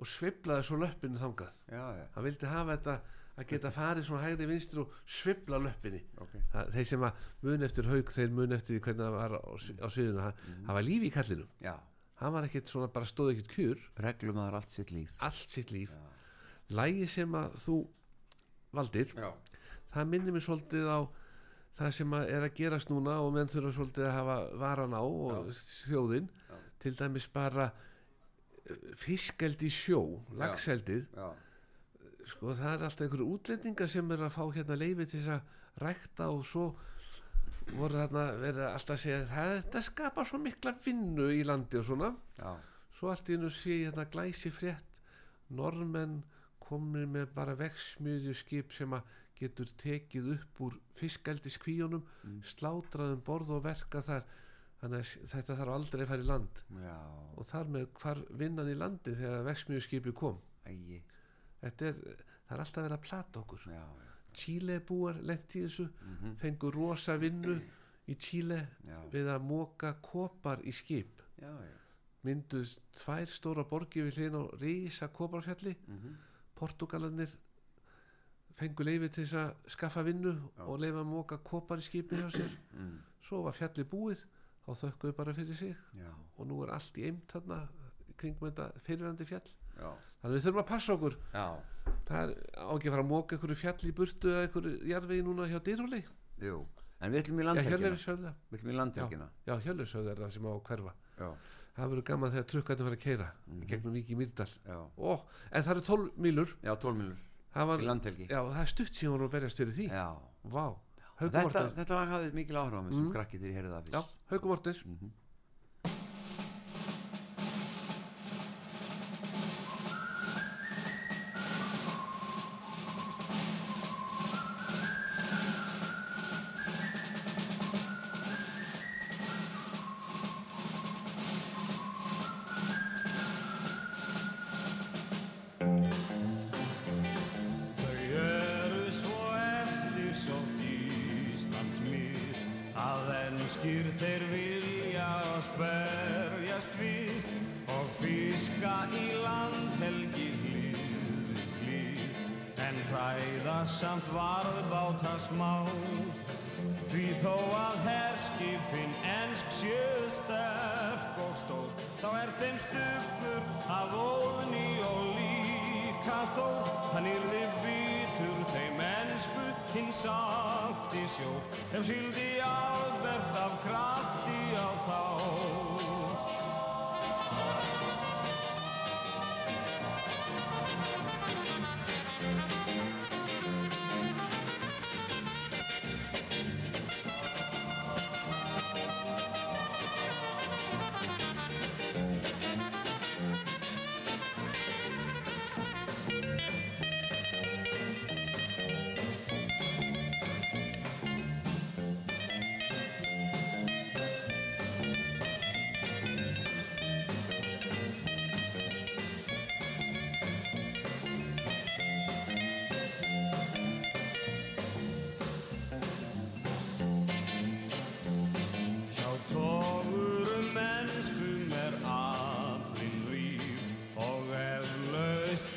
og sveiflaði svo löppinu þangað. Hann vildi hafa þetta að geta farið svona hægri vinstri og svifla löppinni. Ok. Það, þeir sem að mun eftir haug þeir mun eftir hvernig það var á, á sviðinu hann, hann var lífi í kallinum. Já, hann var ekkit svona bara stóð ekkit kjur. Reglum það er allt sitt líf. Allt sitt líf. Já, lægi sem að þú valdir já, það minnir mér svolítið á það sem að er að gerast núna og menn þurfa svolítið að hafa varan á og þjóðin. Til dæmis bara eh, fiskeldi í sjó lagseldið, já, sko það er alltaf einhverju útlendingar sem er að fá hérna leifi til þess að rækta og svo voru þarna verið alltaf að segja það, þetta skapar svo mikla vinnu í landi og svona. Já, svo allt í hennu sé hérna glæsi frétt normenn komnir með bara vegsmjöðju skip sem að getur tekið upp úr fiskaldi skvíunum Mm. slátraðum borð og verka þar. Þannig að þetta þarf aldrei að fara í land. Já, og þar með hvar vinnan í landi þegar vegsmjöðju skipi kom? Ægi, þetta er, það er alltaf verið að plata okkur. Já, Chile búar lent í þessu mhm, fengur rosa vinnu í Chile já, við að móka kopar í skip. Já, já, mynduð tvær stóra borgi við hlýðin á rísa koparfjalli. Mhm, Portugalarnir fengu leifi til þess að skaffa vinnu Já. og leifa að móka kopar í skipni hjá sér. Mm, svo var fjalli búið þá þökkuðu bara fyrir sig. Já, og nú er allt í eimt þarna kringum þetta fyrirvændi fjall já, þannig við þurfum að passa okkur. Já, það er á ekki að móka einhverju fjall í burtu eða einhverju jarðvegi núna hjá dýrúli jú, en við ætlum í landhelgina, við ætlum í landhelgina, já, hjörleifishöfða er það sem á að hverfa. Já, það verður gaman þegar trukkandi fara að keira Mhm. í gegnum Víki Mýrdal. Já, Ó, en það eru 12 mílur. Já, tólmilur, það var, í landhelgi, já, það er stutt síðan hún var að berjast fyrir því. Já, Vá, Haukum þetta, þetta lag hafði mikil áhrif á mig sem Mm. krakki þegar ég heyrði það Já, fyrst, Haukum Mortens. Mhm,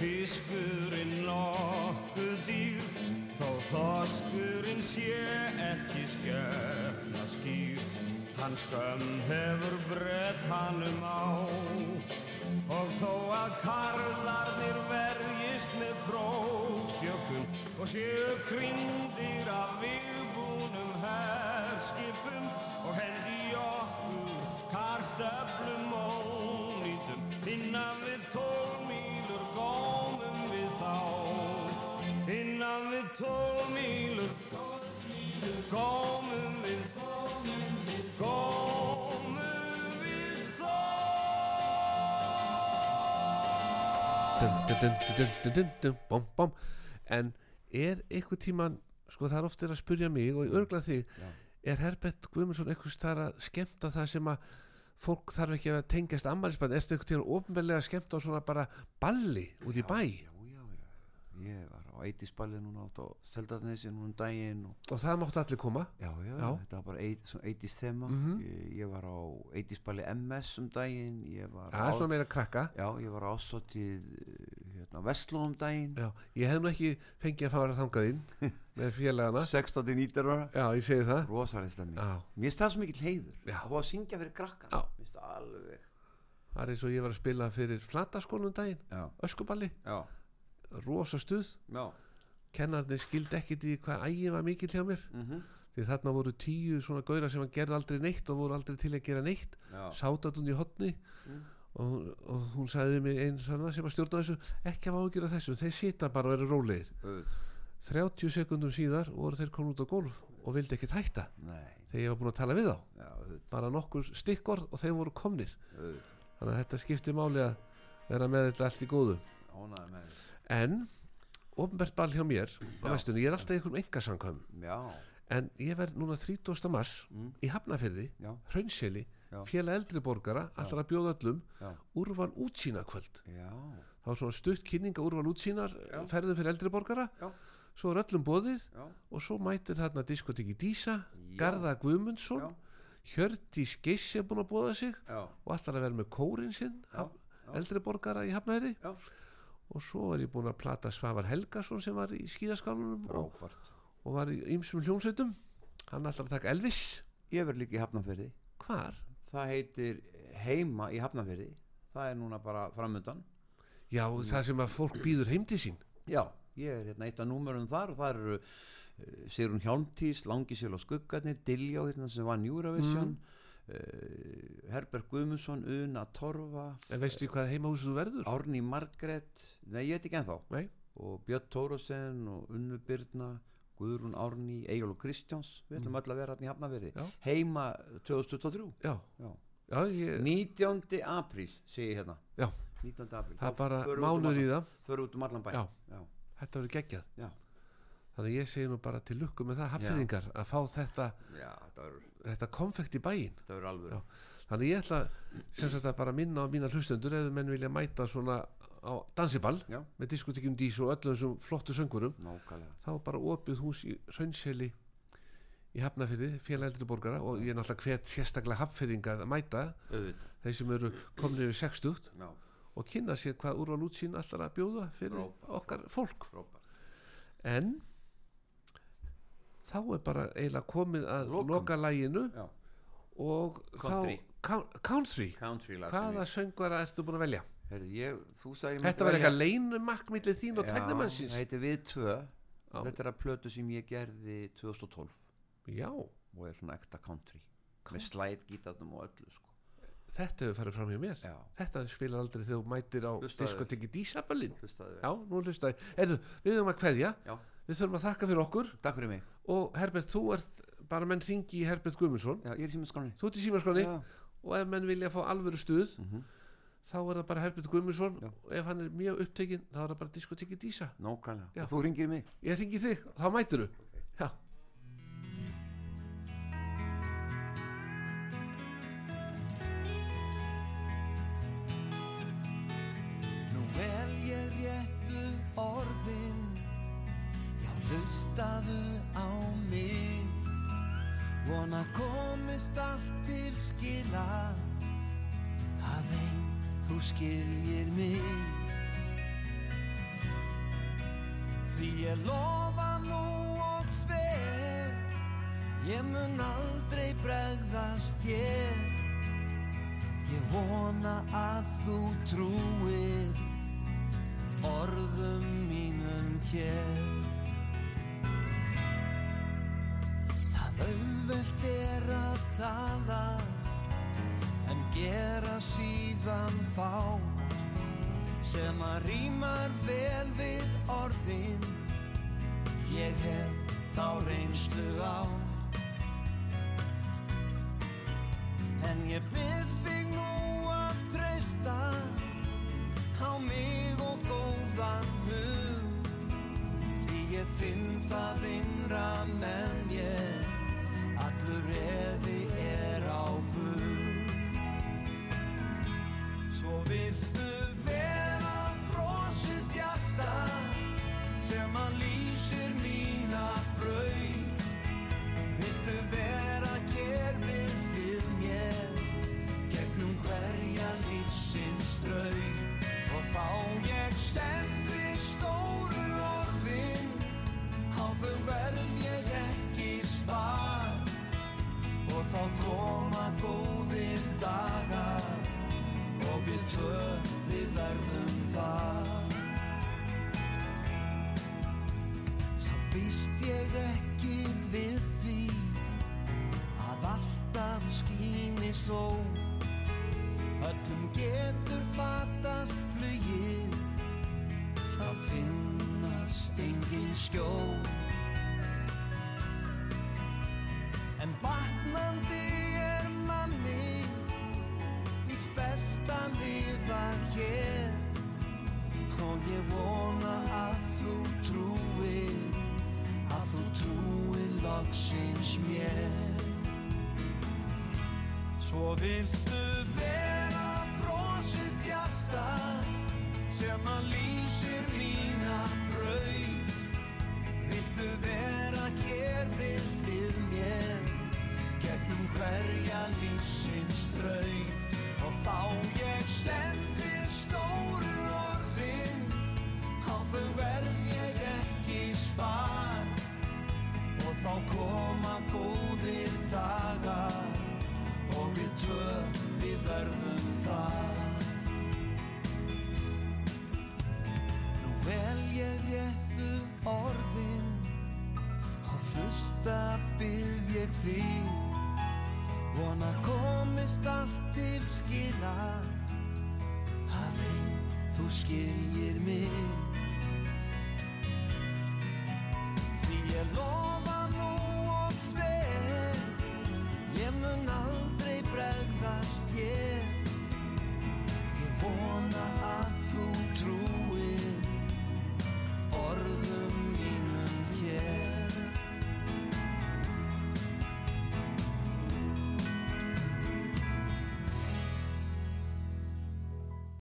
fiskurinn nokkuð dýr þó þoskurinn sé ekki skjöfna skýr hann skömm hefur brett hannum á. Og þó að karlarnir verjist með krókstjökkum og séu krindir dun, dun, dun, bom, bom. en er einhver tíman sko það er ofta að spurja mig og ég örgla þig Já. er Herbert Guimundsson eitthvað þar að skemta það sem að fólk þarf ekki að tengjast ammaliðsbæð erstu eitthvað til að ofnveðlega skemta á svona bara balli út í bæ já, já, já, ég var á eitisballi núna átt á Seldarnesi núna um daginn og, og það máttu allir koma já, já, já. þetta var bara eit, eitist þema mm -hmm. ég, ég var á eitisballi MS um daginn ég var ja, á, svona meira krakka já, ég var ásótið hérna, Vestló um daginn. Já, ég hef nú ekki fengið að fara þangað inn með félagana. 16. 19 ára. Já, ég segi það. Já, Mér finnst það svo mikill heiður Já. að fá að syngja fyrir krakka það alveg það er eins og ég var að spila fyrir flataskólum daginn, Já, öskuballi. Já, rosa stuð, já. Kennarnir skildi ekkit í hvað ægin var mikill hjá mér. Mm því þarna voru tíu svona gauðra sem gerði aldrei neitt og voru aldrei til að gera neitt. Já, sátat hún í hotni Mm. Og, hún- og hún sagði mig einn svona sem að stjórna þessu ekki að ágjöra þessu, þeir sita bara og eru rólegir. Auðvitað. 30 sekundum síðar voru þeir komin út á gólf og vildi ekkit hætta. Nei, þegar ég var búin að tala við þá. Já, auðvitað, bara nokkur stikkorð og þeir voru komnir. Auðvitað. Þannig að þetta skiptir máli að vera með þetta allt í góðu. En ofnbært ball hjá mér á Já. næstunni, ég er alltaf í einhverjum engasamkvæm Já, en ég verð núna 30. mars mm, í Hafnafyrði, já, Hraunseli. Félag eldri borgara, allra bjóða öllum úrval útsýna kvöld. Já. Þá er svona stutt kynninga úrval útsýnar ferðum fyrir eldri borgara. Já. svo er öllum bóðið og svo mætir þarna diskoteki Dísa. Garða Guðmundsson. Já, Hjördís Geiss er búin að bóða sig og allar að vera með kórin sinn eldri borgara í Hafnæri Já. og svo er ég búin að plata Svavar Helgason sem var í skíðaskálunum og, og var í ymsum hljónsveitum hann ætlar að taka Elvis. Ég verð líka í Hafnarfirði. Hvar? Það heitir Heima í Hafnarfirði. Það er núna bara framöndan Já, það sem að fólk býður heim til sín. Já, ég er hérna eitt af númerum þar og það eru uh, Sigrun Hjálmtís, Langisjöl og Skuggarnir Diljá hérna sem var Njúravision mm. Herbert Guðmundsson Una Torfa en veistu hvað heimahúsið þú verður? Árný Margrét Nei, ég veit ekki ennþá. Nei, og Björn Tórusen og Unnu Birna Guðrún Árný, Egil og Kristjáns við ætlum öll að vera hérna í Hafnarfirði Já. heima 2023 já, Já. já ég, 19. apríl segi ég hérna Já. 19. apríl það er bara um mánuður í það förum út um allan bæ Já. Já. þetta verður geggjað Já. þannig ég segi nú bara til lukku með það hafðingar að fá þetta, Já, verður þetta konfekt í Já. þannig ég ætla sem sagt að bara minna á mína hlustendur ef menn vilja mæta svona á dansiball Já. með diskotekjum dís og öllum þessum flottu söngurum nákvæmlega þá er bara opið hús í Raunseli í Hafnafyrði, félag eldri borgara og ég er náttúrulega hvet sérstaklega hafnfyrðinga að mæta auðvitað þeir sem eru komnir yfir 60 Já, og kynna sér hvað úrval útsýn allar að bjóða fyrir Frábært. okkar fólk frábært en þá er bara eiginlega komið að Lokum. loka læginu Já. og Country. þá Coun- country country hvaða söngvara ertu búin að velja? Herðu, ég, þú sagði ég Þetta var eitthvað leinumakk millið þín og Já, tæknumannsins það heiti Við tvö. Þetta er að plötu sem ég gerði 2012 Já, og er svona ekta country með slæt gítarnum og öllu sko. þetta hefur farið fram hjá mér. Já, Þetta spilar aldrei þegar þú mætir á diskoteki Dísaballin Já, nú hlustaði við höfum að kveðja. Já. Við þurfum að þakka fyrir okkur. Takk fyrir mig. Og Herbert, þú ert bara menn ringi í Herbert er skráni Þú ert í símaskonni og ef menn vilja fá alvöru stuð mhm, þá er það bara Herbert Guðmundsson og ef hann er mjög upptekinn þá er það bara diskoteki Dísa. Nákvæmlega. Og þú ringir í mig. Ég ringi þig, þá mætir þú. Já. Nú vel ég réttu orðin Já, hlustaðu á mig. Vona komist allt til skila. Að einn þú skiljir mig. Því ég lofa nú og sver Ég mun aldrei bregðast ég Ég vona að þú trúir orðum mínum hér. Það auðvelt er að tala en gera síðan fá sem að rýmar vel við orðin. Ég hef þá reynslu á. En ég byrð þig loksins mér